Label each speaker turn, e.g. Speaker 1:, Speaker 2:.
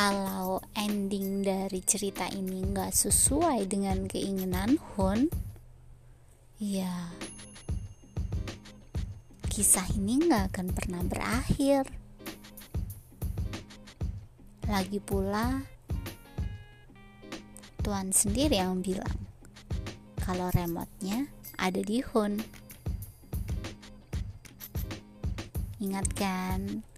Speaker 1: kalau ending dari cerita ini nggak sesuai dengan keinginan Hun ya kisah ini nggak akan pernah berakhir lagi pula Tuan sendiri yang bilang kalau remotenya ada di Hun. Ingatkan.